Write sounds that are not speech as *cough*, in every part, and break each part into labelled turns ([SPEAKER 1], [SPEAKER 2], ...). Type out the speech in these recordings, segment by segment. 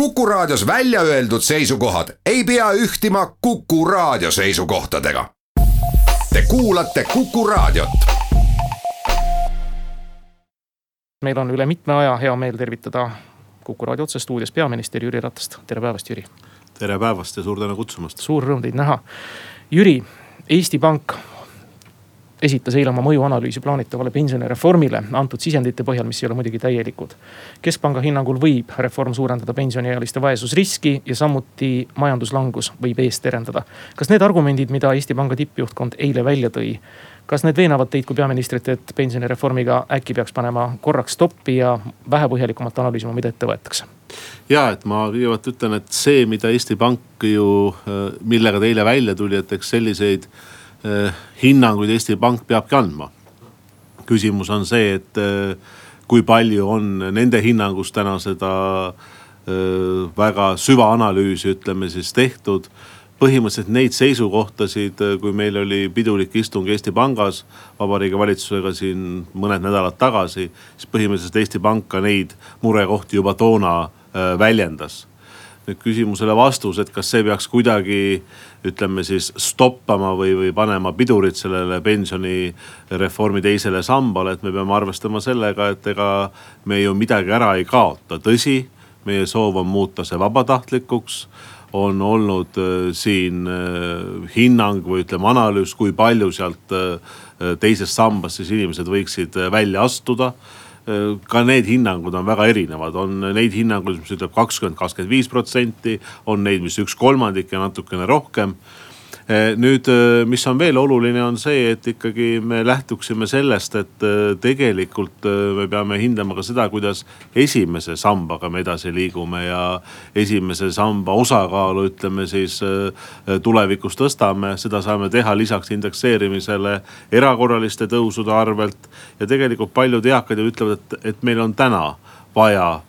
[SPEAKER 1] Kuku Raadios välja öeldud seisukohad ei pea ühtima Kuku Raadio seisukohtadega. Te kuulate Kuku Raadiot.
[SPEAKER 2] meil on üle mitme aja hea meel tervitada Kuku Raadio otsestuudios peaminister Jüri Ratast, tere päevast, Jüri.
[SPEAKER 3] tere päevast ja suur tänu kutsumast.
[SPEAKER 2] suur rõõm teid näha. Jüri, Eesti Pank esitas eile oma mõjuanalüüsi plaanitavale pensionireformile antud sisendite põhjal, mis ei ole muidugi täielikud. keskpanga hinnangul võib reform suurendada pensioniealiste vaesusriski ja samuti majanduslangus võib eest terendada. kas need argumendid, mida Eesti Panga tippjuhtkond eile välja tõi, kas need veenavad teid kui peaministrit, et pensionireformiga äkki peaks panema korraks stoppi ja vähe põhjalikumalt analüüsima, mida ette võetakse?
[SPEAKER 3] ja et ma kõigepealt ütlen, et see, mida Eesti Pank ju, millega ta eile välja tuli, et eks selliseid Eh, hinnanguid Eesti Pank peabki andma. küsimus on see, et eh, kui palju on nende hinnangus täna seda eh, väga süvaanalüüsi, ütleme siis tehtud põhimõtteliselt neid seisukohtasid, kui meil oli pidulik istung Eesti Pangas Vabariigi Valitsusega siin mõned nädalad tagasi. siis põhimõtteliselt Eesti Pank ka neid murekohti juba toona väljendas nüüd küsimusele vastus, et kas see peaks kuidagi ütleme siis stoppama või, või panema pidurit sellele pensionireformi teisele sambale, et me peame arvestama sellega, et ega me ju midagi ära ei kaota, tõsi, meie soov on muuta see vabatahtlikuks on olnud äh, siin äh, hinnang või ütleme analüüs, kui palju sealt äh, teisest sambast siis inimesed võiksid välja astuda ka need hinnangud on väga erinevad, on neid hinnanguid, mis ütleb kakskümmend, kakskümmend viis protsenti, on neid, mis üks kolmandik ja natukene rohkem nüüd, eh, mis on veel oluline, on see, et ikkagi me lähtuksime sellest, et eh, tegelikult me peame hindama ka seda, kuidas esimese sambaga me edasi liigume ja esimese samba osakaalu, ütleme siis tulevikus tõstame. seda saame teha lisaks indekseerimisele erakorraliste tõusude arvelt ja tegelikult paljud eakad ju ütlevad, et, et meil on täna vaja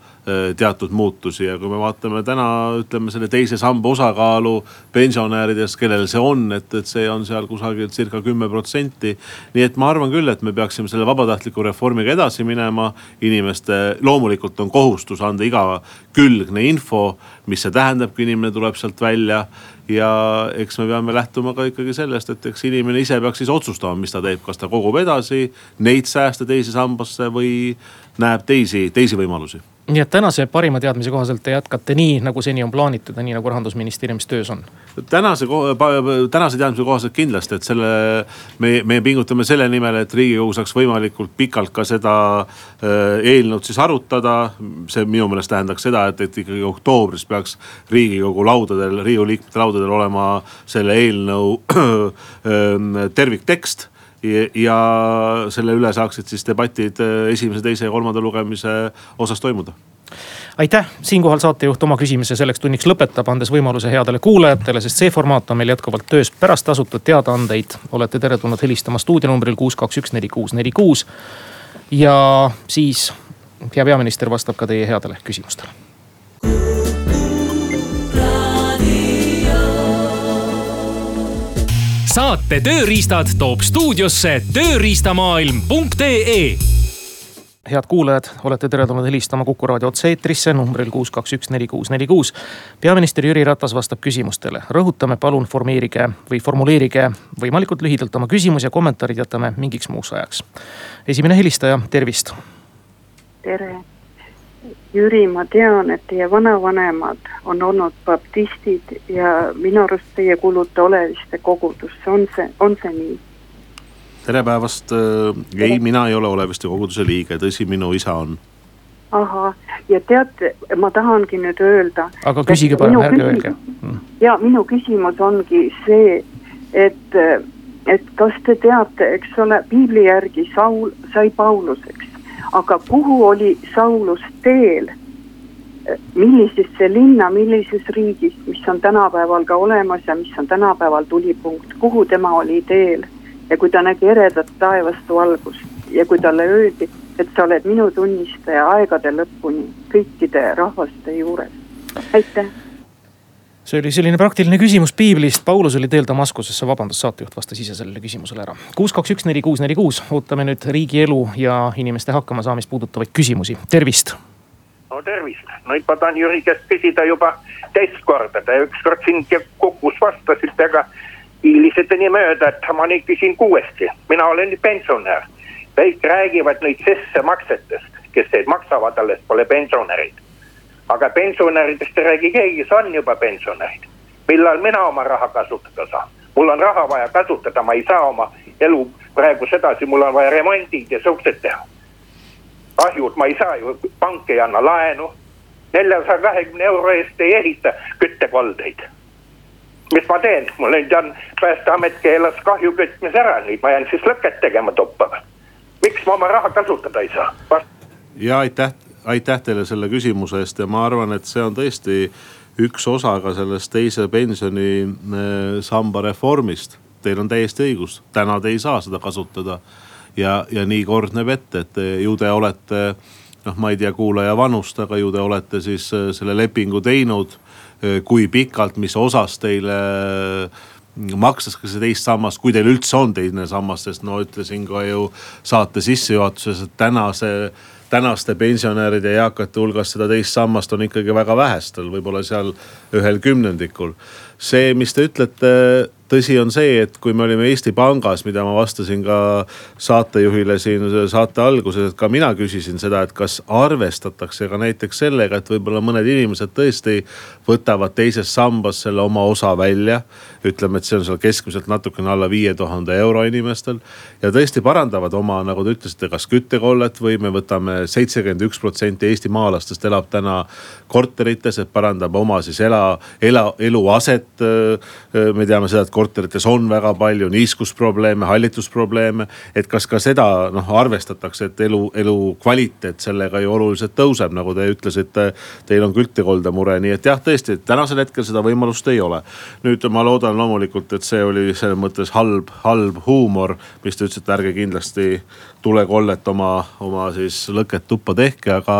[SPEAKER 3] teatud muutusi ja kui me vaatame täna ütleme selle teise samba osakaalu pensionärides, kellel see on, et, et see on seal kusagil circa kümme protsenti. nii et ma arvan küll, et me peaksime selle vabatahtliku reformiga edasi minema. inimeste, loomulikult on kohustus anda igakülgne info, mis see tähendab, kui inimene tuleb sealt välja ja eks me peame lähtuma ka ikkagi sellest, et eks inimene ise peaks siis otsustama, mis ta teeb, kas ta kogub edasi neid sääste teise sambasse või näeb teisi, teisi võimalusi
[SPEAKER 2] nii et tänase parima teadmise kohaselt te jätkate nii, nagu seni on plaanitud ja nii nagu rahandusministeeriumis töös on?
[SPEAKER 3] tänase, tänase teadmise kohaselt kindlasti, et selle, me, me pingutame selle nimel, et riigikogu saaks võimalikult pikalt ka seda äh, eelnõud siis arutada. see minu meelest tähendaks seda, et, et ikkagi oktoobris peaks riigikogu laudadel, riigikogu liikmete laudadel olema selle eelnõu *clears throat* äh, terviktekst ja selle üle saaksid siis debatid äh, esimese, teise ja kolmanda lugemise osas toimuda
[SPEAKER 2] aitäh, siinkohal saatejuht oma küsimise selleks tunniks lõpetab, andes võimaluse headele kuulajatele, sest see formaat on meil jätkuvalt töös. pärast tasutud teadaandeid olete teretulnud helistama stuudionumbril kuus, kaks, üks, neli, kuus, neli, kuus. ja siis hea peaminister vastab ka teie headele küsimustele
[SPEAKER 4] saate Tööriistad toob stuudiosse tööriistamaailm.ee
[SPEAKER 2] head kuulajad, olete teretulnud helistama Kuku raadio otse-eetrisse numbril kuus, kaks, üks, neli, kuus, neli, kuus. peaminister Jüri Ratas vastab küsimustele, rõhutame, palun formeerige või formuleerige võimalikult lühidalt oma küsimus ja kommentaarid jätame mingiks muuks ajaks. esimene helistaja, tervist.
[SPEAKER 5] tere Jüri, ma tean, et teie vanavanemad on olnud baptistid ja minu arust teie kuulute Oleviste kogudusse, on see, on see nii?
[SPEAKER 3] tere päevast äh,, ei, mina ei ole Oleviste koguduse liige, tõsi, minu isa on.
[SPEAKER 5] ahah, ja teate, ma tahangi nüüd öelda.
[SPEAKER 2] aga küsige parem, ärge öelge.
[SPEAKER 5] Mm. ja minu küsimus ongi see, et, et kas te teate, eks ole, piibli järgi Saul sai Pauluseks aga kuhu oli Saulus teel? millisesse linna, millises riigis, mis on tänapäeval ka olemas ja mis on tänapäeval tulipunkt, kuhu tema oli teel? ja kui ta nägi eredat taevast valgust ja kui talle öeldi, et sa oled minu tunnistaja aegade lõpuni kõikide rahvaste juures. aitäh
[SPEAKER 2] see oli selline praktiline küsimus piiblist, Paulus oli teel Damaskusesse, vabandust, saatejuht vastas ise sellele küsimusele ära. kuus, kaks, üks, neli, kuus, neli, kuus, ootame nüüd riigielu ja inimeste hakkamasaamist puudutavaid küsimusi, tervist.
[SPEAKER 6] no tervist, nüüd ma tahan Jüri käest küsida juba teist korda, te ükskord siin Kukus vastasite, aga hiilisite nii mööda, et ma nüüd küsin uuesti, mina olen pensionär. kõik räägivad nüüd sissemaksetest, kes neid maksavad, alles pole pensionärid. Aga pensionäridest ei räägi keegi, see on juba pensionärid. millal mina oma raha kasutada saan? mul on raha vaja kasutada, ma ei saa oma elu praegu sedasi, mul on vaja remondid ja siuksed teha kahjud, ma ei saa ju, pank ei anna laenu. neljasaja kahekümne euro eest ei ehita küttekoldeid. mis ma teen, mul nüüd on, päästeamet keelas kahju kütmise ära, nüüd ma jään siis lõket tegema tuppa. miks ma oma raha kasutada ei saa
[SPEAKER 3] ja aitäh, aitäh teile selle küsimuse eest ja ma arvan, et see on tõesti üks osa ka sellest teise pensionisamba reformist. Teil on täiesti õigus, täna te ei saa seda kasutada ja, ja nii kord näeb ette, et ju te olete noh, ma ei tea kuulaja vanust, aga ju te olete siis äh, selle lepingu teinud. Äh, kui pikalt, mis osas teile äh, ka see teist sammast, kui teil üldse on teine sammas, sest no ütlesin ka ju saate sissejuhatuses, et tänase tänaste pensionäride ja eakate hulgas seda teist sammast on ikkagi väga vähestel, võib-olla seal ühel kümnendikul. see, mis te ütlete tõsi on see, et kui me olime Eesti Pangas, mida ma vastasin ka saatejuhile siin saate alguses, et ka mina küsisin seda, et kas arvestatakse ka näiteks sellega, et võib-olla mõned inimesed tõesti võtavad teises sambas selle oma osa välja. ütleme, et see on seal keskmiselt natukene alla viie tuhande euro inimestel ja tõesti parandavad oma, nagu te ütlesite, kas küttekollet või me võtame seitsekümmend üks protsenti eestimaalastest elab täna korterites, et parandab oma siis ela, ela, eluaset. me teame seda, et korterites on väga palju niiskusprobleeme, hallitusprobleeme. et kas ka seda noh arvestatakse, et elu, elukvaliteet sellega ju oluliselt tõuseb, nagu te ütlesite. Teil on kültekolde mure, nii et jah, tõesti, tänasel hetkel seda võimalust ei ole. nüüd ma loodan loomulikult, et see oli selles mõttes halb, halb huumor, mis te ütlesite, ärge kindlasti tulekollet oma, oma siis lõket tuppa tehke, aga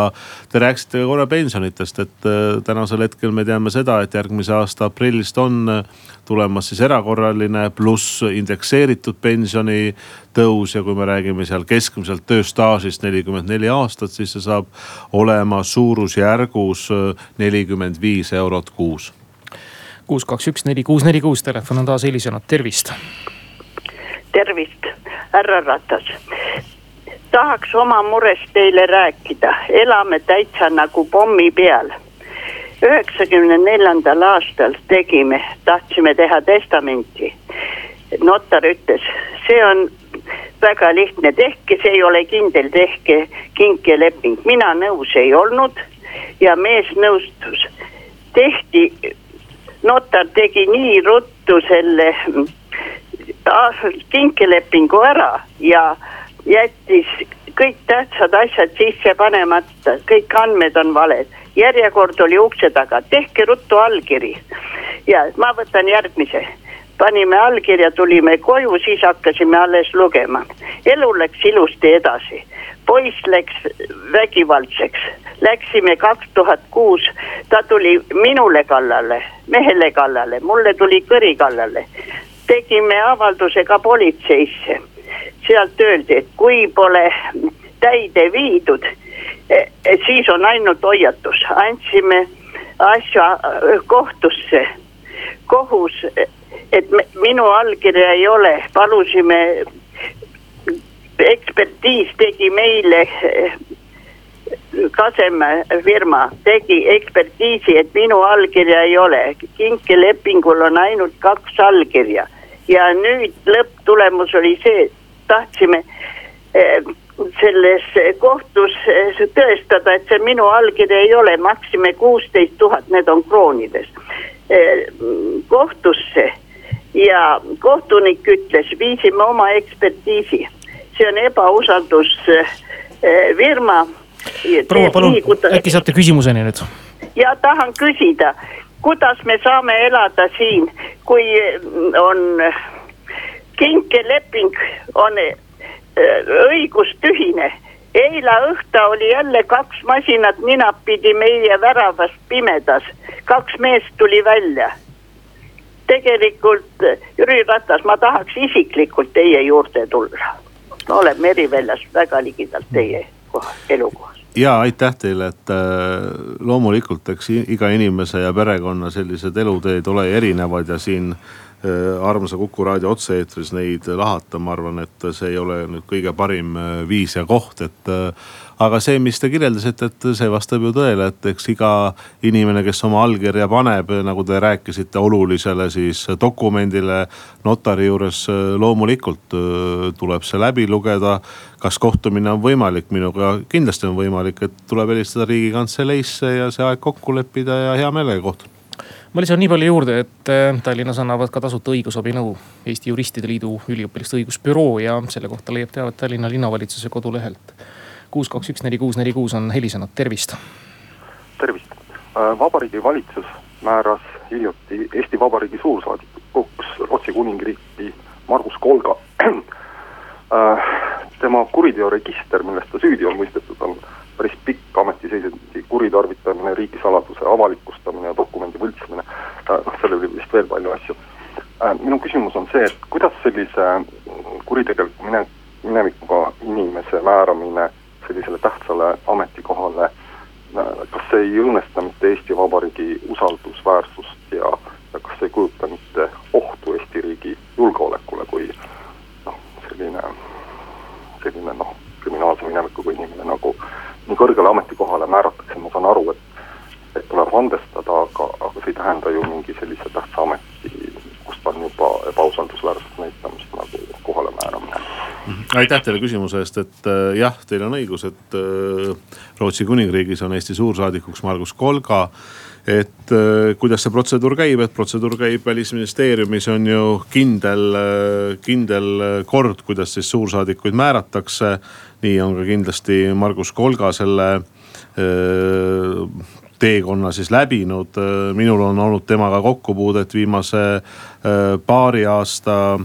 [SPEAKER 3] te rääkisite korra pensionitest, et äh, tänasel hetkel me teame seda, et järgmise aasta aprillist on tulemas siis erakorraline pluss indekseeritud pensionitõus ja kui me räägime seal keskmiselt tööstaažist nelikümmend neli aastat, siis see saab olema suurusjärgus nelikümmend viis eurot kuus.
[SPEAKER 2] kuus, kaks, üks, neli, kuus, neli, kuus, telefon on taas helisenud, tervist.
[SPEAKER 7] Tervist, härra Ratas. Tahaks oma murest teile rääkida, elame täitsa nagu pommi peal. üheksakümne neljandal aastal tegime, tahtsime teha testamenti. notar ütles, see on väga lihtne, tehke, see ei ole kindel, tehke kinkeleping, mina nõus ei olnud ja mees nõustus. tehti, notar tegi nii ruttu selle kinkelepingu ära ja jättis kõik tähtsad asjad sisse panemata, kõik andmed on valed. Järjekord oli ukse taga, tehke ruttu allkiri. ja ma võtan järgmise. Panime allkirja, tulime koju, siis hakkasime alles lugema. elu läks ilusti edasi, poiss läks vägivaldseks, läksime kaks tuhat kuus, ta tuli minule kallale, mehele kallale, mulle tuli kõri kallale. Tegime avalduse ka politseisse, sealt öeldi, et kui pole täide viidud Eh, eh, siis on ainult hoiatus, andsime asja eh, kohtusse. kohus, et me, minu allkirja ei ole, palusime, ekspertiis tegi meile Kasemäe firma tegi ekspertiisi, et minu allkirja ei ole, kinkelepingul on ainult kaks allkirja ja nüüd lõpptulemus oli see, tahtsime selles kohtus tõestada, et see minu allkiri ei ole, maksime kuusteist tuhat, need on kroonides, kohtusse. ja kohtunik ütles, viisime oma ekspertiisi, see on ebausaldusfirma.
[SPEAKER 2] proua, palun, äkki saate küsimuseni nüüd?
[SPEAKER 7] ja tahan küsida, kuidas me saame elada siin, kui on kinkeleping on õigustühine. eile õhtu oli jälle kaks masinat ninapidi meie väravast pimedas, kaks meest tuli välja. tegelikult Jüri Ratas, ma tahaks isiklikult teie juurde tulla. me oleme Meriväljas väga ligidalt teie koha, elukohas
[SPEAKER 3] ja aitäh teile, et äh, loomulikult, eks iga inimese ja perekonna sellised eluteed ole erinevad ja siin äh, armsa Kuku raadio otse-eetris neid lahata, ma arvan, et see ei ole nüüd kõige parim viis ja koht, et aga see, mis te kirjeldasite, et see vastab ju tõele, et eks iga inimene, kes oma allkirja paneb, nagu te rääkisite, olulisele siis dokumendile notari juures loomulikult äh, tuleb see läbi lugeda. kas kohtumine on võimalik, minuga kindlasti on võimalik, et tuleb helistada riigikantseleisse ja see aeg kokku leppida ja hea meelega kohtun.
[SPEAKER 2] Ma lisan nii palju juurde, et äh, Tallinnas annavad ka tasuta õigusabinõu Eesti Juristide Liidu üliõpilaste õigusbüroo ja selle kohta leiab teavet Tallinna linnavalitsuse kodulehelt kuus, kaks, üks, neli, kuus, neli, kuus on helisenud, tervist.
[SPEAKER 8] tervist, äh, Vabariigi Valitsus määras hiljuti Eesti Vabariigi suursaadikuks Rootsi kuningriiki Margus Kolga. *clears throat* Äh, tema kuriteoregister, milles ta süüdi on mõistetud, on päris pikk ametiseisundi kuritarvitamine, riigisaladuse avalikustamine ja dokumendi võltsimine. Äh, noh, seal oli vist veel palju asju. minu küsimus on see, et kuidas sellise kuritegeliku mine-, minevikuga inimese määramine sellisele tähtsale ametikohale, kas see ei õõnesta mitte Eesti Vabariigi usaldusväärsust ja, ja kas see ei kujuta mitte ohtu Eesti riigi julgeolekule, kui noh, selline, selline noh, kriminaalse minevikuga inimene nagu nii kõrgele ametikohale määratakse, ma saan aru, et, et tuleb andestada, aga, aga see ei tähenda ju mingi sellise tähtsa ameti, kust on juba ebausaldusväärsust näitamist nagu kohale määramine
[SPEAKER 3] aitäh teile küsimuse eest, et äh, jah, teil on õigus, et äh, Rootsi kuningriigis on Eesti suursaadikuks Margus Kolga. et äh, kuidas see protseduur käib, et protseduur käib välisministeeriumis on ju kindel, kindel kord, kuidas siis suursaadikuid määratakse. nii on ka kindlasti Margus Kolga selle teekonna siis läbinud. minul on olnud temaga kokkupuudet viimase paari aasta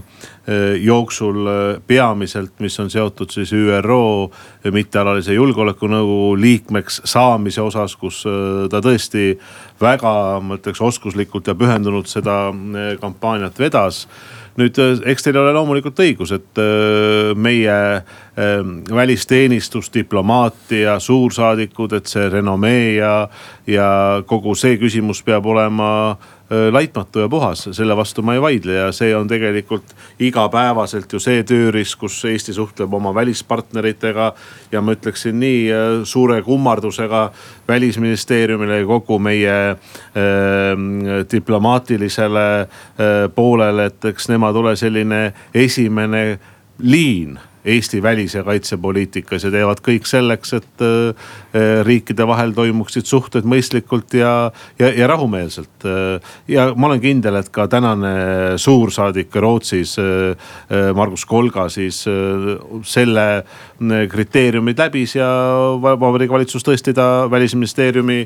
[SPEAKER 3] jooksul peamiselt, mis on seotud siis ÜRO mittealalise julgeolekunõukogu liikmeks saamise osas, kus ta tõesti väga, ma ütleks oskuslikult ja pühendunult seda kampaaniat vedas. Nüüd eks teil ole loomulikult õigus, et meie välisteenistus, diplomaatia, suursaadikud, et see renomee ja, ja kogu see küsimus peab olema laitmatu ja puhas, selle vastu ma ei vaidle ja see on tegelikult igapäevaselt ju see tööriist, kus Eesti suhtleb oma välispartneritega. ja ma ütleksin nii suure kummardusega välisministeeriumile ja kogu meie äh, diplomaatilisele äh, poolele, et eks nemad ole selline esimene liin Eesti välis- ja kaitsepoliitikas ja teevad kõik selleks, et äh, riikide vahel toimuksid suhted mõistlikult ja, ja, ja rahumeelselt. ja ma olen kindel, et ka tänane suursaadik Rootsis, äh, Margus Kolga siis äh, selle kriteeriumid läbis ja Vabariigi Valitsus tõesti ta välisministeeriumi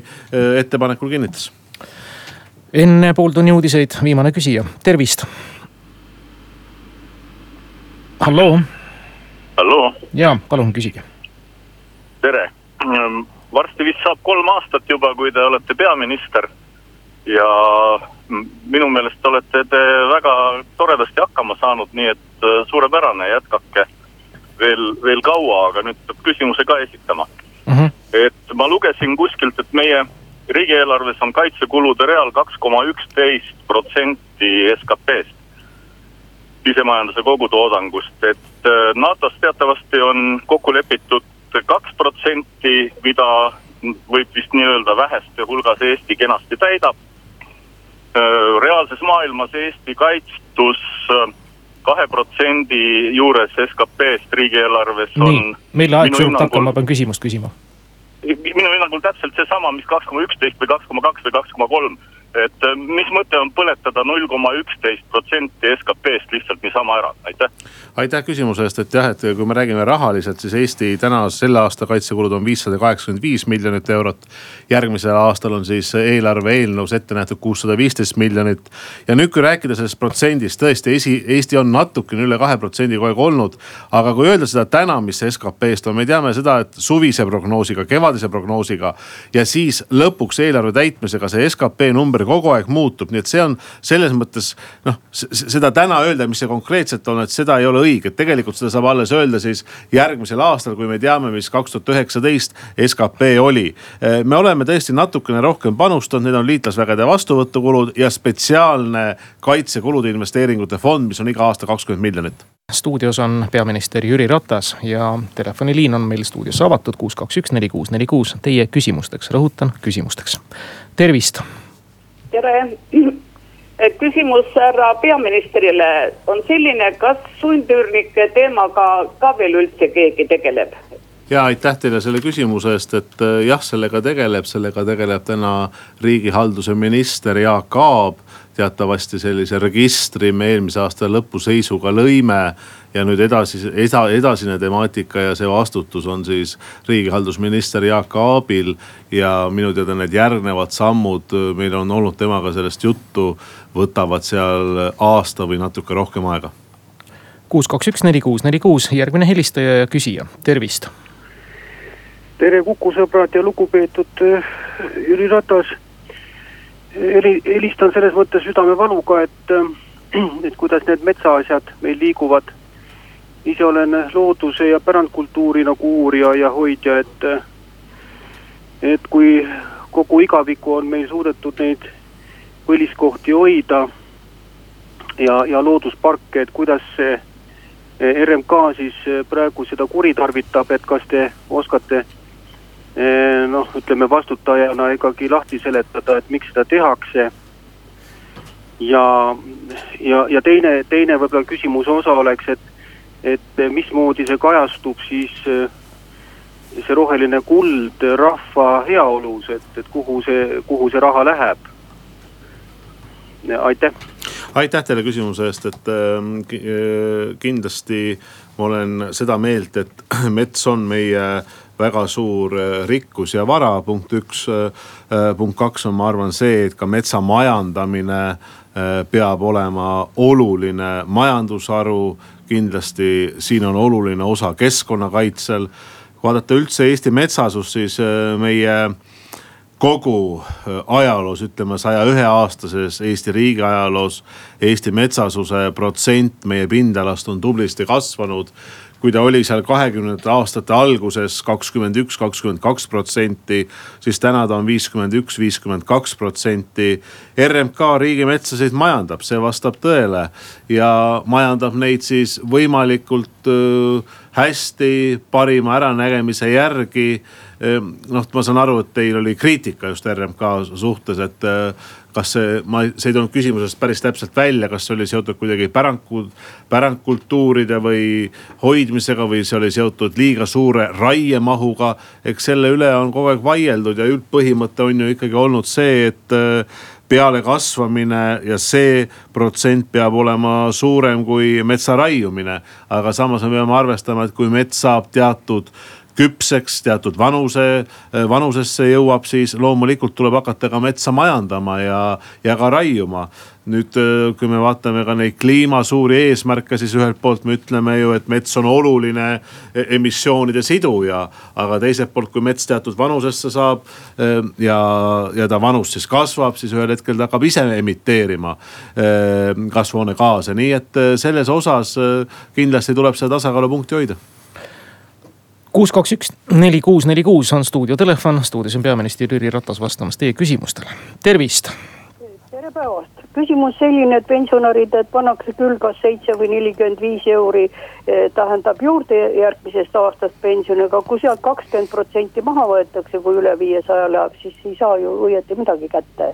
[SPEAKER 3] ettepanekul kinnitas
[SPEAKER 2] enne pooltunni uudiseid viimane küsija, tervist. halloo
[SPEAKER 9] halloo.
[SPEAKER 2] ja palun küsige.
[SPEAKER 9] tere, ehm, varsti vist saab kolm aastat juba, kui te olete peaminister. ja minu meelest olete te väga toredasti hakkama saanud, nii et äh, suurepärane, jätkake veel, veel kaua, aga nüüd peab küsimuse ka esitama mm. -hmm. et ma lugesin kuskilt, et meie riigieelarves on kaitsekulude real kaks koma üksteist protsenti SKP-st sisemajanduse kogutoodangust, et äh, NATO-s teatavasti on kokku lepitud kaks protsenti, mida võib vist nii-öelda väheste hulgas Eesti kenasti täidab. Äh, reaalses maailmas Eesti kaitstus äh, kahe protsendi juures SKP-st riigieelarves on. nii,
[SPEAKER 2] meil aeg surub takka, ma pean küsimust küsima.
[SPEAKER 9] minu hinnangul täpselt seesama, mis kaks koma üksteist või kaks koma kaks või kaks koma kolm et äh, mis mõte on põletada null koma üksteist protsenti SKP-st lihtsalt niisama ära, aitäh.
[SPEAKER 3] aitäh küsimuse eest, et jah, et kui me räägime rahaliselt, siis Eesti täna selle aasta kaitsekulud on viissada kaheksakümmend viis miljonit eurot. järgmisel aastal on siis eelarve eelnõus ette nähtud kuussada viisteist miljonit. ja nüüd, kui rääkida sellest protsendist, tõesti esi, Eesti on natukene üle kahe protsendi kogu aeg olnud. aga kui öelda seda täna, mis SKP-st on, me teame seda, et suvise prognoosiga, kevadise prognoosiga ja siis lõpuks eelarve täitmisega see SKP number number kogu aeg muutub, nii et see on selles mõttes noh, seda täna öelda, mis see konkreetselt on, et seda ei ole õige, tegelikult seda saab alles öelda siis järgmisel aastal, kui me teame, mis kaks tuhat üheksateist skp oli. me oleme tõesti natukene rohkem panustanud, need on liitlasvägede vastuvõtukulud ja spetsiaalne kaitsekulude investeeringute fond, mis on iga aasta kakskümmend miljonit
[SPEAKER 2] stuudios on peaminister Jüri Ratas ja telefoniliin on meil stuudios avatud kuus, kaks, üks, neli, kuus, neli, kuus teie küsimusteks, rõhutan küsimusteks. tervist.
[SPEAKER 10] Tere, *clears throat* küsimus härra peaministrile on selline, kas sundüürnike teemaga ka veel üldse keegi tegeleb?
[SPEAKER 3] Ja aitäh teile selle küsimuse eest, et äh, jah, sellega tegeleb, sellega tegeleb täna riigihalduse minister Jaak Aab teatavasti sellise registri me eelmise aasta lõpu seisuga lõime. ja nüüd edasi, eda, edasine temaatika ja see vastutus on siis riigihaldusminister Jaak Aabil. ja minu teada need järgnevad sammud, meil on olnud temaga sellest juttu, võtavad seal aasta või natuke rohkem aega.
[SPEAKER 2] kuus, kaks, üks, neli, kuus, neli, kuus, järgmine helistaja ja küsija, tervist.
[SPEAKER 11] Tere Kuku sõbrad ja lugupeetud Jüri Ratas heli-, helistan selles mõttes südamevaluga, et, *clears throat* et kuidas need metsaasjad meil liiguvad. ise olen looduse ja pärandkultuuri nagu uurija ja hoidja, et, et kui kogu igaviku on meil suudetud neid põliskohti hoida ja, ja loodusparke, et kuidas see RMK siis praegu seda kuritarvitab, et kas te oskate Eh, noh, ütleme vastutajana ikkagi lahti seletada, et miks seda tehakse. ja, ja, ja teine, teine võib-olla küsimuse osa oleks, et, et mismoodi see kajastub siis eh, see roheline kuld rahva heaolus, et, et kuhu see, kuhu see raha läheb? aitäh.
[SPEAKER 3] aitäh teile küsimuse eest, et äh, kindlasti ma olen seda meelt, et *clears throat* mets on meie väga suur äh, rikkus ja vara, punkt üks. Äh, äh, punkt kaks on, ma arvan, see, et ka metsa majandamine peab olema oluline majandusharu. kindlasti siin on oluline osa keskkonnakaitsel. vaadata üldse Eesti metsasust, siis meie kogu ajaloos, ütleme saja ühe aastases Eesti riigi ajaloos. Eesti metsasuse protsent meie pindalast on tublisti kasvanud kui ta oli seal kahekümnendate aastate alguses kakskümmend üks, kakskümmend kaks protsenti, siis täna ta on viiskümmend üks, viiskümmend kaks protsenti. RMK riigimetsasid majandab, see vastab tõele ja majandab neid siis võimalikult äh, hästi, parima äranägemise järgi Ehm, noh, ma saan aru, et teil oli kriitika just RMK suhtes, et äh, kas see, ma, see ei tulnud küsimusest päris täpselt välja, kas see oli seotud kuidagi pärandku, pärandkultuuride või hoidmisega või see oli seotud liiga suure raiemahuga. eks selle üle on kogu aeg vaieldud ja üldpõhimõte on ju ikkagi olnud see, et äh, pealekasvamine ja see protsent peab olema suurem kui metsa raiumine. aga samas me peame arvestama, et kui mets saab teatud küpseks, teatud vanuse, äh, vanusesse jõuab, siis loomulikult tuleb hakata ka metsa majandama ja, ja ka raiuma nüüd, äh, kui me vaatame ka neid kliima suuri eesmärke, siis ühelt poolt me ütleme ju, et mets on oluline e-, emissioonide siduja. aga teiselt poolt, kui mets teatud vanusesse saab ja, ja ta vanus siis kasvab, siis ühel hetkel ta hakkab ise emiteerima kasvuhoonegaase, nii et selles osas kindlasti tuleb seda tasakaalupunkti hoida
[SPEAKER 2] kuus, kaks, üks, neli, kuus, neli, kuus on stuudiotelefon, stuudios on peaminister Jüri Ratas vastamas teie küsimustele, tervist.
[SPEAKER 12] tere päevast, küsimus selline, et pensionäridel pannakse küll kas seitse või nelikümmend viis euri eh, tähendab juurde järgmisest aastast pensioni, aga kui sealt kakskümmend protsenti maha võetakse, kui üle viiesaja läheb, siis ei saa ju õieti midagi kätte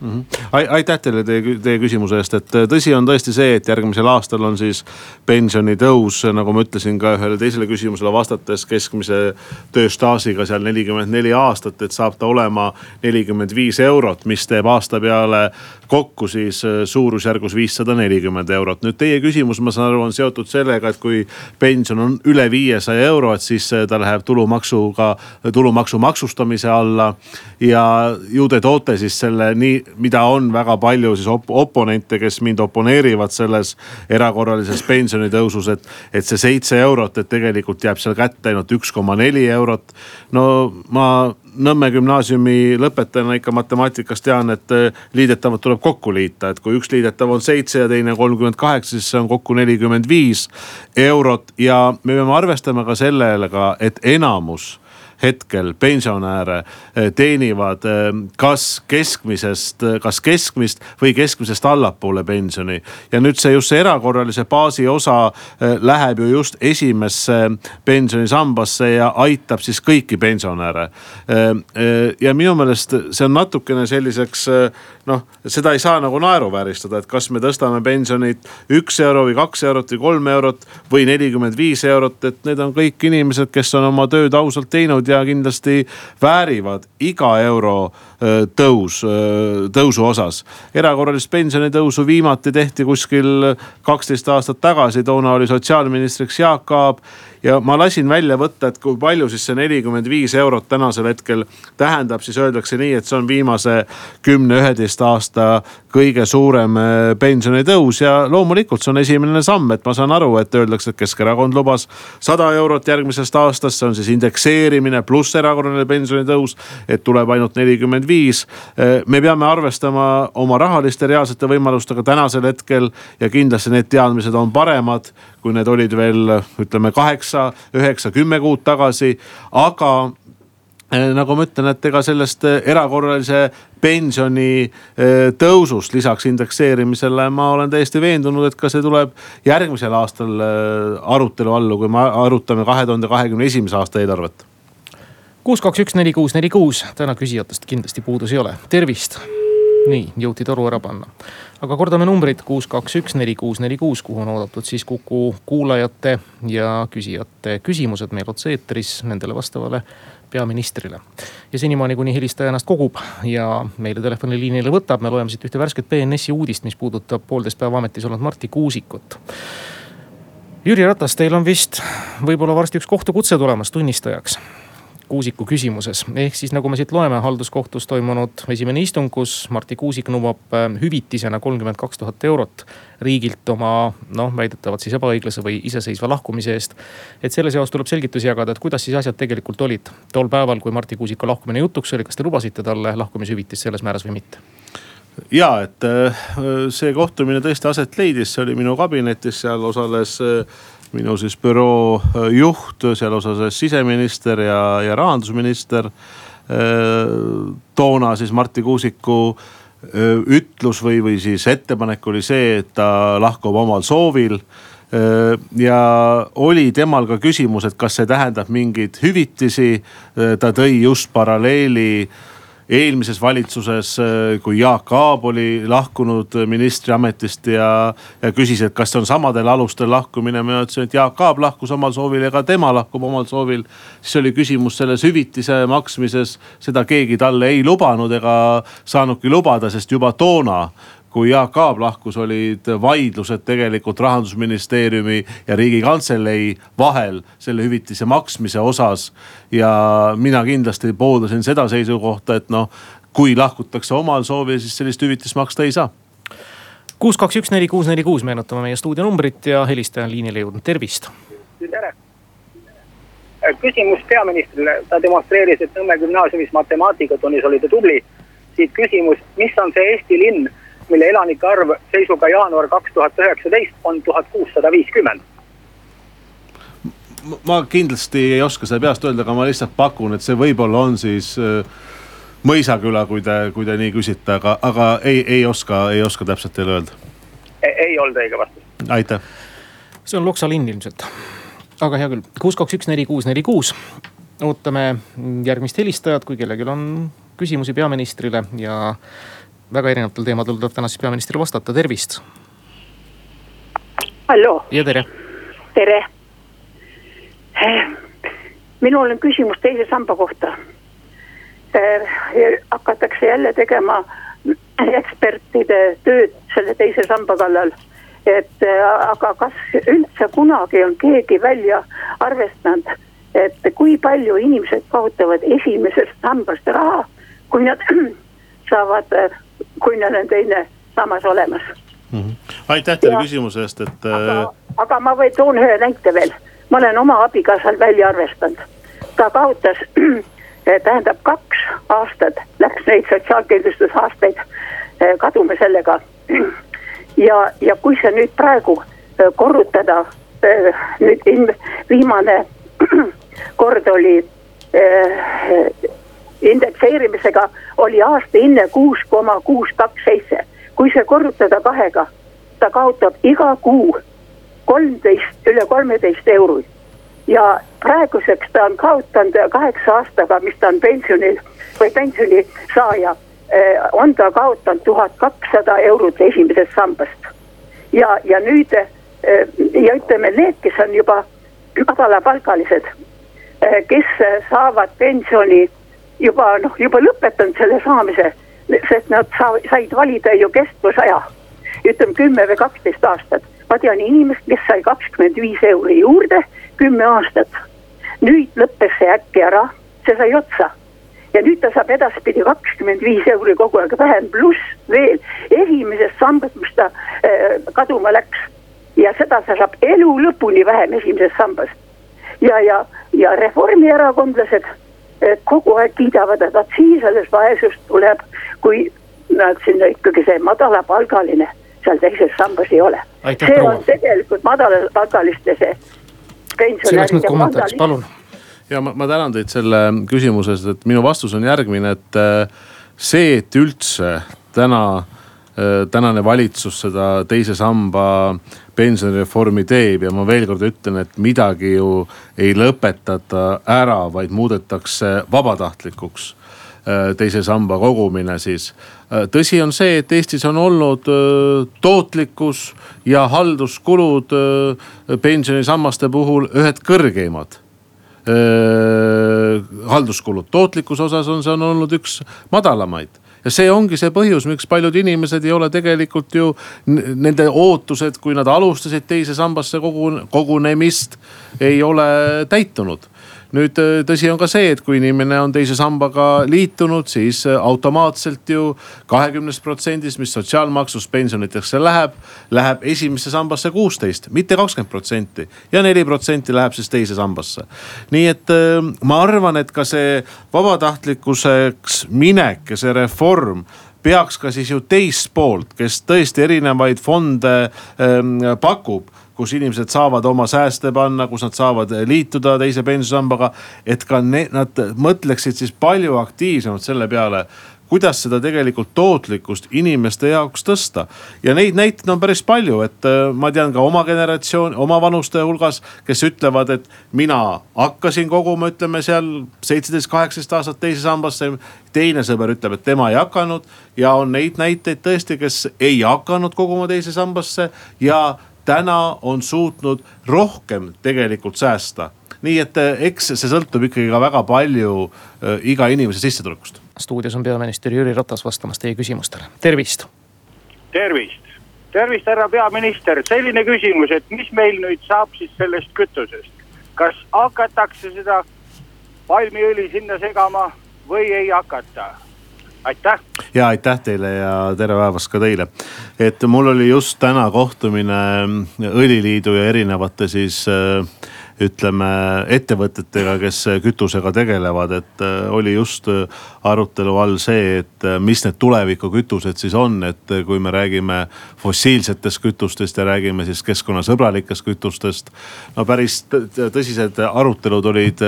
[SPEAKER 3] mm. -hmm. aitäh teile teie, teie küsimuse eest, et äh, tõsi on tõesti see, et järgmisel aastal on siis pensionitõus, nagu ma ütlesin ka ühele teisele küsimusele vastates, keskmise tööstaažiga seal nelikümmend neli aastat, et saab ta olema nelikümmend viis eurot, mis teeb aasta peale kokku siis äh, suurusjärgus viissada nelikümmend eurot. nüüd teie küsimus, ma saan aru, on seotud sellega, et kui pension on üle viiesaja euro, et siis äh, ta läheb tulumaksuga, tulumaksu maksustamise alla. ja ju te toote siis selle nii mida on väga palju siis op oponente, kes mind oponeerivad selles erakorralises pensionitõusus, et. et see seitse eurot, et tegelikult jääb seal kätte ainult üks koma neli eurot. no ma Nõmme gümnaasiumi lõpetajana ikka matemaatikast tean, et äh, liidetavad tuleb kokku liita, et kui üks liidetav on seitse ja teine kolmkümmend kaheksa, siis see on kokku nelikümmend viis eurot. Ja me peame arvestama ka sellega, et enamus hetkel pensionäre eh, teenivad eh, kas keskmisest, eh, kas keskmist või keskmisest allapoole pensioni. ja nüüd see just see erakorralise baasi osa läheb ju just esimesse pensionisambasse ja aitab siis kõiki pensionäre. ja minu meelest see on natukene selliseks noh, seda ei saa nagu naeruvääristada, et kas me tõstame pensionit üks euro või kaks eurot või kolm eurot või nelikümmend viis eurot, et need on kõik inimesed, kes on oma tööd ausalt teinud ja kindlasti väärivad iga euro tõus, tõusu osas. erakorralist pensionitõusu viimati tehti kuskil kaksteist aastat tagasi, toona oli sotsiaalministriks Jaak Aab ja ma lasin välja võtta, et kui palju siis see nelikümmend viis eurot tänasel hetkel tähendab, siis öeldakse nii, et see on viimase kümne, üheteist aasta kõige suurem äh, pensionitõus ja loomulikult see on esimene samm, et ma saan aru, et öeldakse, et Keskerakond lubas sada eurot järgmisest aastast, see on siis indekseerimine pluss erakorraline pensionitõus, et tuleb ainult nelikümmend viis. Äh, me peame arvestama oma rahaliste reaalsete võimalustega tänasel hetkel ja kindlasti need teadmised on paremad kui need olid veel ütleme kaheksa, üheksa, kümme kuud tagasi. aga eh, nagu ma ütlen, et ega sellest eh, erakorralise pensioni eh, tõusust lisaks indekseerimisele ma olen täiesti veendunud, et ka see tuleb järgmisel aastal arutelu alla, kui me arutame kahe tuhande kahekümne esimese aasta eelarvet.
[SPEAKER 2] kuus, kaks, üks, neli, kuus, neli, kuus, täna küsijatest kindlasti puudus ei ole, tervist. Nii, jõuti toru ära panna aga kordame numbrit kuus, kaks, üks, neli, kuus, neli, kuus, kuhu on oodatud siis Kuku kuulajate ja küsijate küsimused meil otse-eetris nendele vastavale peaministrile. ja senimaani, kuni helistaja ennast kogub ja meile telefoniliinile võtab, me loeme siit ühte värsket BNS-i uudist, mis puudutab poolteist päeva ametis olnud Marti Kuusikut. Jüri Ratas, teil on vist võib-olla varsti üks kohtukutse tulemas tunnistajaks Kuusiku küsimuses. ehk siis nagu me siit loeme, halduskohtus toimunud esimene istung, kus Marti Kuusik nõuab äh, hüvitisena kolmkümmend kaks tuhat eurot riigilt oma noh, väidetavalt siis ebaõiglase või iseseisva lahkumise eest. et selle seos tuleb selgitusi jagada, et kuidas siis asjad tegelikult olid tol päeval, kui Marti Kuusiku lahkumine jutuks oli, kas te lubasite talle lahkumishüvitist selles määras või mitte?
[SPEAKER 3] ja et äh, see kohtumine tõesti aset leidis, see oli minu kabinetis, seal osales äh, minu siis büroo äh, juht, seal osales siseminister ja, ja rahandusminister. Äh, toona siis Marti Kuusiku äh, ütlus või, või siis ettepanek oli see, et ta lahkub omal soovil ja oli temal ka küsimus, et kas see tähendab mingeid hüvitisi. ta tõi just paralleeli eelmises valitsuses, äh, kui Jaak Aab oli lahkunud ministriametist ja, ja küsis, et kas see on samadel alustel lahkumine. mina ütlesin, et Jaak Aab lahkus omal soovil ja ka tema lahkub omal soovil. siis oli küsimus selles hüvitise maksmises, seda keegi talle ei lubanud ega saanudki lubada, sest juba toona kui Jaak Aab lahkus, olid vaidlused tegelikult rahandusministeeriumi ja riigikantselei vahel selle hüvitise maksmise osas. ja mina kindlasti pooldasin seda seisukohta, et noh, kui lahkutakse omal soovil, siis sellist hüvitist maksta ei saa
[SPEAKER 2] kuus, kaks, üks, neli, kuus, neli, kuus, meenutame meie stuudio numbrit ja helistaja on liinile jõudnud, tervist.
[SPEAKER 13] tere. küsimus peaministrile, ta demonstreeris, et Nõmme gümnaasiumis matemaatikatunnis oli ta tubli. siit küsimus, mis on see Eesti linn mille elanike arv seisuga jaanuar kaks tuhat üheksateist on tuhat kuussada viiskümmend
[SPEAKER 3] ma kindlasti ei oska seda peast öelda, aga ma lihtsalt pakun, et see võib-olla on siis äh, Mõisaküla, kui te, kui te nii küsite, aga, aga ei, ei oska, ei oska täpselt teile öelda.
[SPEAKER 13] ei olnud õige vastus.
[SPEAKER 3] aitäh.
[SPEAKER 2] see on Loksa linn ilmselt. aga hea küll, kuus, kaks, üks, neli, kuus, neli, kuus. ootame järgmist helistajat, kui kellelgi on küsimusi peaministrile ja väga erinevatel teemadel tuleb täna siis peaministril vastata, tervist.
[SPEAKER 12] halloo.
[SPEAKER 2] ja tere.
[SPEAKER 12] tere. Eh, minul on küsimus teise samba kohta. Eh, hakatakse jälle tegema ekspertide tööd selle teise samba kallal et eh, aga kas üldse kunagi on keegi välja arvestanud, et kui palju inimesed kaotavad esimesest sambast raha, kui nad *clears throat* saavad
[SPEAKER 14] kui neil on teine sammas olemas.
[SPEAKER 3] Mm -hmm. aitäh teile küsimuse eest, et.
[SPEAKER 14] aga, aga ma või toon ühe näite veel, ma olen oma abikaasal välja arvestanud, ta kaotas *clears throat* tähendab kaks aastat läks neid sotsiaalkindlustusaastaid kaduma sellega. *clears throat* ja, ja kui see nüüd praegu korrutada, nüüd viimane *clears throat* kord oli indekseerimisega oli aastahinne kuus koma kuus kaks seitse. kui see korrutada kahega, ta kaotab iga kuu kolmteist, üle kolmeteist eurot. ja praeguseks ta on kaotanud kaheksa aastaga, mis ta on pensionil või pensionisaaja, eh, on ta kaotanud tuhat kakssada eurot esimesest sambast. ja, ja nüüd eh, ja ütleme, need, kes on juba madalapalgalised, eh, kes saavad pensioni juba noh, juba lõpetanud selle saamise, sest nad said valida ju kestvusaja. ütleme kümme või kaksteist aastat. ma tean inimest, kes sai kakskümmend viis euri juurde kümme aastat. nüüd lõppes see äkki ära, see sai otsa. ja nüüd ta saab edaspidi kakskümmend viis euri kogu aeg vähem, pluss veel esimesest sambast, mis ta äh, kaduma läks. ja seda sa saab elu lõpuni vähem esimesest sambast. ja, ja, ja reformierakondlased kogu aeg kiidavad, et vot siis alles vaesus tuleb, kui nad sinna ikkagi see madalapalgaline seal teises sambas ei ole. see proua. on tegelikult madalapalgaliste see pensionäride
[SPEAKER 2] palun.
[SPEAKER 3] ja ma, ma tänan teid selle küsimuse eest, et minu vastus on järgmine, et äh, see, et üldse täna äh, tänane valitsus seda teise samba pensionireformi teeb ja ma veel kord ütlen, et midagi ju ei lõpetata ära, vaid muudetakse vabatahtlikuks äh, teise samba kogumine siis. Äh, tõsi on see, et Eestis on olnud äh, tootlikkus ja halduskulud pensionisammaste puhul ühed kõrgeimad halduskulud, tootlikkuse osas on see on olnud üks madalamaid ja see ongi see põhjus, miks paljud inimesed ei ole tegelikult ju nende ootused, kui nad alustasid teise sambasse kogun-, kogunemist, ei ole täitunud nüüd äh, tõsi on ka see, et kui inimene on teise sambaga liitunud, siis äh, automaatselt ju kahekümnest protsendist, mis sotsiaalmaksust pensioniteks läheb, läheb esimesse sambasse kuusteist, mitte kakskümmend protsenti. ja neli protsenti läheb siis teise sambasse. nii et äh, ma arvan, et ka see vabatahtlikkuseks minek ja see reform peaks ka siis ju teist poolt, kes tõesti erinevaid fonde ähm, pakub kus inimesed saavad oma sääste panna, kus nad saavad liituda teise pensionisambaga. et ka ne, nad mõtleksid siis palju aktiivsemalt selle peale kuidas seda tegelikult tootlikkust inimeste jaoks tõsta. ja neid näiteid on päris palju, et äh, ma tean ka oma generatsioon, oma vanuste hulgas, kes ütlevad, et mina hakkasin koguma, ütleme seal seitseteist, kaheksateist aastat teise sambasse. teine sõber ütleb, et tema ei hakanud ja on neid näiteid tõesti, kes ei hakanud koguma teise sambasse ja täna on suutnud rohkem tegelikult säästa. nii et eh, eks see sõltub ikkagi ka väga palju äh, iga inimese sissetulekust.
[SPEAKER 2] stuudios on peaminister Jüri Ratas vastamas teie küsimustele, tervist.
[SPEAKER 15] tervist, tervist, härra peaminister, selline küsimus, et mis meil nüüd saab siis sellest kütusest. kas hakatakse seda palmiõli sinna segama või ei hakata? Aitäh.
[SPEAKER 3] ja aitäh teile ja tere päevast ka teile. et mul oli just täna kohtumine Õliliidu ja erinevate siis äh, ütleme ettevõtetega, kes kütusega tegelevad, et äh, oli just äh, arutelu all see, et mis need tulevikukütused siis on, et kui me räägime fossiilsetest kütustest ja räägime siis keskkonnasõbralikest kütustest. no päris tõsised arutelud olid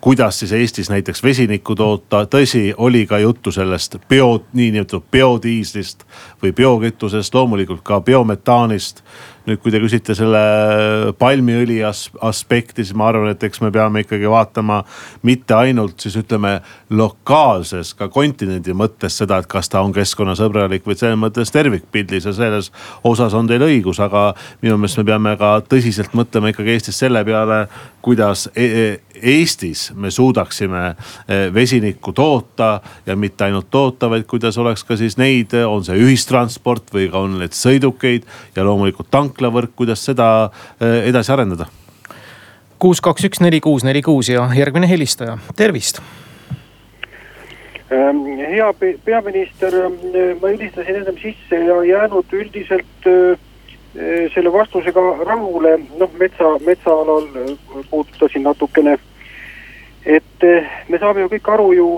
[SPEAKER 3] kuidas siis Eestis näiteks vesinikku toota, tõsi, oli ka juttu sellest bio, niinimetatud biodiislist või biokütusest, loomulikult ka biometaanist. Nüüd, kui te küsite selle palmiõli as aspekti, siis ma arvan, et eks me peame ikkagi vaatama mitte ainult siis ütleme lokaalses, ka kontinendi mõttes seda, et kas ta on keskkonnasõbralik või selles mõttes tervikpildis ja selles osas on teil õigus, aga minu meelest me peame ka tõsiselt mõtlema ikkagi Eestis selle peale, kuidas e e Eestis me suudaksime e, vesinikku toota ja mitte ainult toota, vaid kuidas oleks ka siis neid, on see ühistransport või ka on need sõidukeid ja loomulikult tanklavõrk, kuidas seda edasi arendada.
[SPEAKER 2] Kuus, kaks, üks, neli, kuus, neli, kuus ja järgmine helistaja, tervist!
[SPEAKER 11] Ähm, hea peaminister, ma helistasin ennem sisse ja jäänud üldiselt selle vastusega rahule, noh metsa, metsaalal puudutasin natukene. Et me saame ju kõik aru ju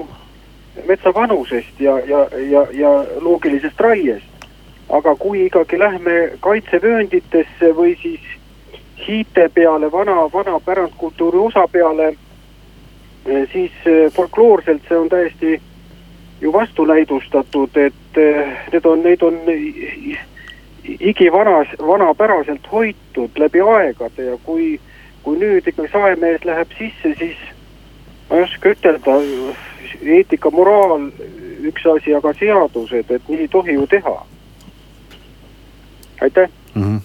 [SPEAKER 11] metsa vanusest ja, ja, ja, ja loogilisest raiest. aga kui ikkagi lähme kaitsevöönditesse või siis hiite peale, vana, vana pärandkultuuri osa peale, eh, siis eh, folkloorselt see on täiesti ju vastunäidustatud, et eh, need on, neid on igivanas, vanapäraselt hoitud läbi aegade ja kui, kui nüüd ikkagi saemees läheb sisse, siis ma ei oska ütelda, eetika, moraal üks asi, aga seadused, et nii ei tohi ju teha. aitäh mm.
[SPEAKER 3] -hmm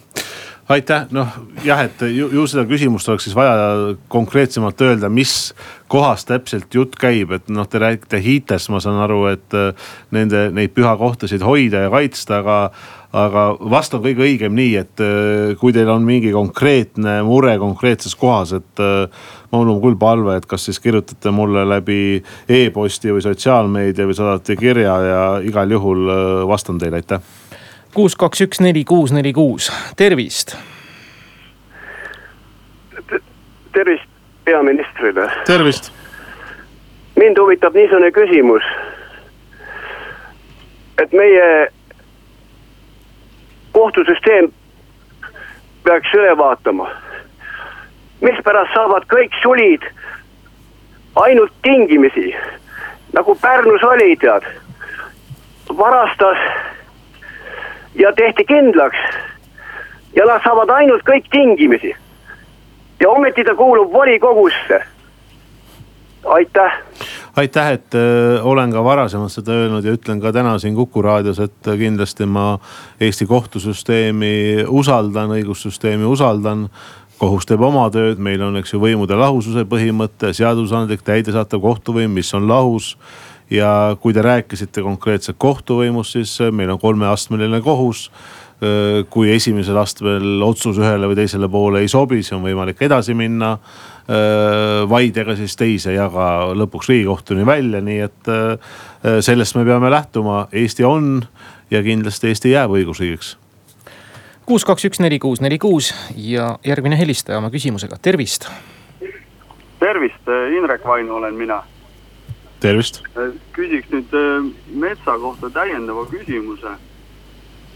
[SPEAKER 3] aitäh, noh jah, et ju, ju seda küsimust oleks siis vaja konkreetsemalt öelda, mis kohast täpselt jutt käib, et noh, te räägite hiitest, ma saan aru, et äh, nende, neid pühakohtasid hoida ja kaitsta, aga aga vast on kõige õigem nii, et äh, kui teil on mingi konkreetne mure konkreetses kohas, et äh, mul on küll palve, et kas siis kirjutate mulle läbi e-posti või sotsiaalmeedia või saadate kirja ja igal juhul äh, vastan teile, aitäh.
[SPEAKER 2] kuus, kaks, üks, neli, kuus, neli, kuus, tervist.
[SPEAKER 16] tervist peaministrile.
[SPEAKER 3] tervist.
[SPEAKER 16] mind huvitab niisugune küsimus. et meie kohtusüsteem peaks üle vaatama. mispärast saavad kõik sulid ainult tingimisi, nagu Pärnus oli, tead. varastas ja tehti kindlaks ja nad saavad ainult kõik tingimisi. ja ometi ta kuulub volikogusse. aitäh
[SPEAKER 3] aitäh, et äh, olen ka varasemalt seda öelnud ja ütlen ka täna siin Kuku raadios, et äh, kindlasti ma Eesti kohtusüsteemi usaldan, õigussüsteemi usaldan. Kohus teeb oma tööd, meil on, eks ju, võimude lahususe põhimõte, seadusandlik, täidesaatev kohtuvõim, mis on lahus. ja kui te rääkisite konkreetselt kohtuvõimust, siis äh, meil on kolmeastmeline kohus. Kui esimesel astmel otsus ühele või teisele poole ei sobi, siis on võimalik edasi minna vaidega siis teise ja ka lõpuks riigikohtuni välja, nii et sellest me peame lähtuma, Eesti on ja kindlasti Eesti jääb õigusriigiks.
[SPEAKER 2] kuus, kaks, üks, neli, kuus, neli, kuus ja järgmine helistaja oma küsimusega, tervist.
[SPEAKER 17] tervist, Indrek Vaino olen mina.
[SPEAKER 3] tervist.
[SPEAKER 17] küsiks nüüd metsa kohta täiendava küsimuse.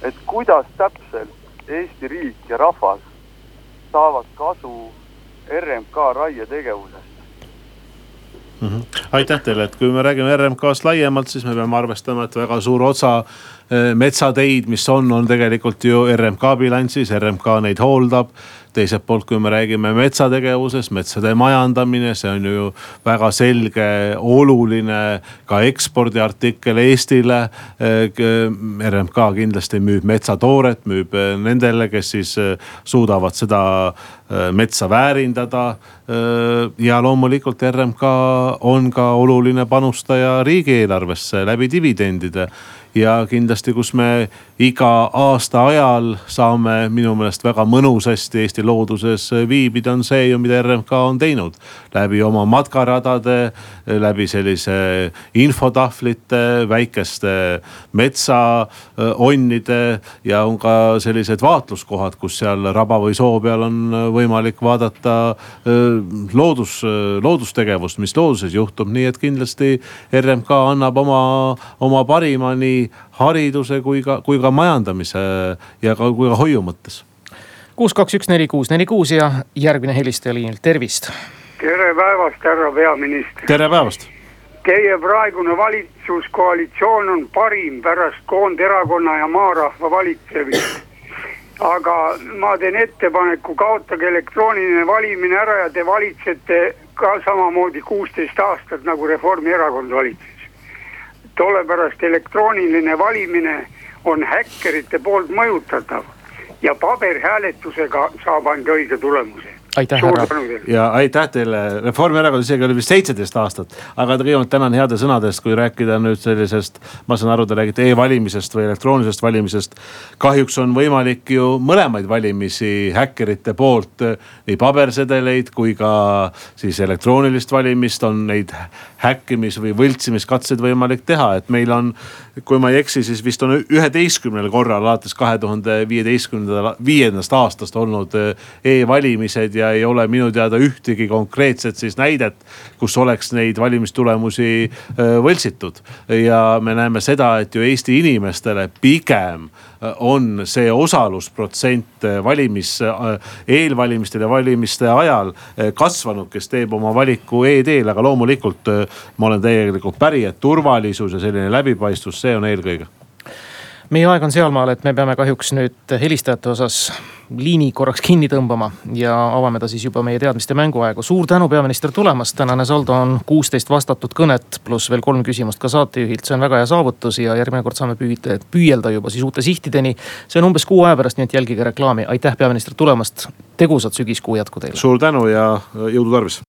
[SPEAKER 17] et kuidas täpselt Eesti riik ja rahvas saavad kasu RMK raietegevusest
[SPEAKER 3] mm. -hmm. aitäh teile, et kui me räägime RMK-st laiemalt, siis me peame arvestama, et väga suur osa metsateid, mis on, on tegelikult ju RMK bilansis, RMK neid hooldab teiselt poolt, kui me räägime metsategevusest, metsade majandamine, see on ju väga selge, oluline ka ekspordiartikkel Eestile. RMK kindlasti müüb metsatooret, müüb nendele, kes siis suudavad seda metsa väärindada. ja loomulikult RMK on ka oluline panustaja riigieelarvesse läbi dividendide ja kindlasti, kus me iga aasta ajal saame minu meelest väga mõnusasti Eesti looduses viibida, on see ju, mida RMK on teinud. läbi oma matkaradade, läbi sellise infotahvlite, väikeste metsaonnide ja on ka sellised vaatluskohad, kus seal raba või soo peal on võimalik vaadata loodus, loodustegevust, mis looduses juhtub, nii et kindlasti RMK annab oma, oma parima nii hariduse kui ka, kui ka majandamise ja ka, kui ka hoiu mõttes.
[SPEAKER 2] kuus, kaks, üks, neli, kuus, neli, kuus ja järgmine helistaja liinil, tervist.
[SPEAKER 18] tere päevast, härra peaminister.
[SPEAKER 3] tere päevast.
[SPEAKER 18] Teie praegune valitsuskoalitsioon on parim pärast Koonderakonna ja Maarahva valitsemist aga ma teen ettepaneku, kaotage elektrooniline valimine ära ja te valitsete ka samamoodi kuusteist aastat nagu Reformierakond valitses tollepärast elektrooniline valimine on häkkerite poolt mõjutatav ja paberhääletusega saab anda õige tulemuse.
[SPEAKER 2] Aitäh, härra.
[SPEAKER 3] ja aitäh teile, Reformierakond isegi oli vist seitseteist aastat, aga kõigepealt tänan heade sõnadest, kui rääkida nüüd sellisest. ma saan aru, te räägite e-valimisest või elektroonilisest valimisest. kahjuks on võimalik ju mõlemaid valimisi häkkerite poolt, nii pabersedeleid kui ka siis elektroonilist valimist on neid häkkimis või võltsimiskatseid võimalik teha, et meil on. Kui ma ei eksi, siis vist on üheteistkümnel korral alates kahe tuhande viieteistkümnendal, viiendast aastast olnud e-valimised ja ei ole minu teada ühtegi konkreetset siis näidet, kus oleks neid valimistulemusi äh, võltsitud. ja me näeme seda, et ju Eesti inimestele pigem äh, on see osalusprotsent äh, valimis, eelvalimistel ja valimiste ajal kasvanud, kes teeb oma valiku e-teel, aga loomulikult ma olen täielikult päri, et turvalisus ja selline läbipaistvus, see on eelkõige
[SPEAKER 2] meie aeg on sealmaal, et me peame kahjuks nüüd helistajate osas liini korraks kinni tõmbama ja avame ta siis juba meie teadmiste mänguaegu. suur tänu, peaminister tulemast, tänane saldo on kuusteist vastatud kõnet, pluss veel kolm küsimust ka saatejuhilt, see on väga hea saavutus ja järgmine kord saame püüda, püüelda juba siis uute sihtideni. see on umbes kuu aja pärast, nii et jälgige reklaami, aitäh, peaminister tulemast, tegusat sügiskuu jätku teile.
[SPEAKER 3] suur tänu ja jõudu tarvis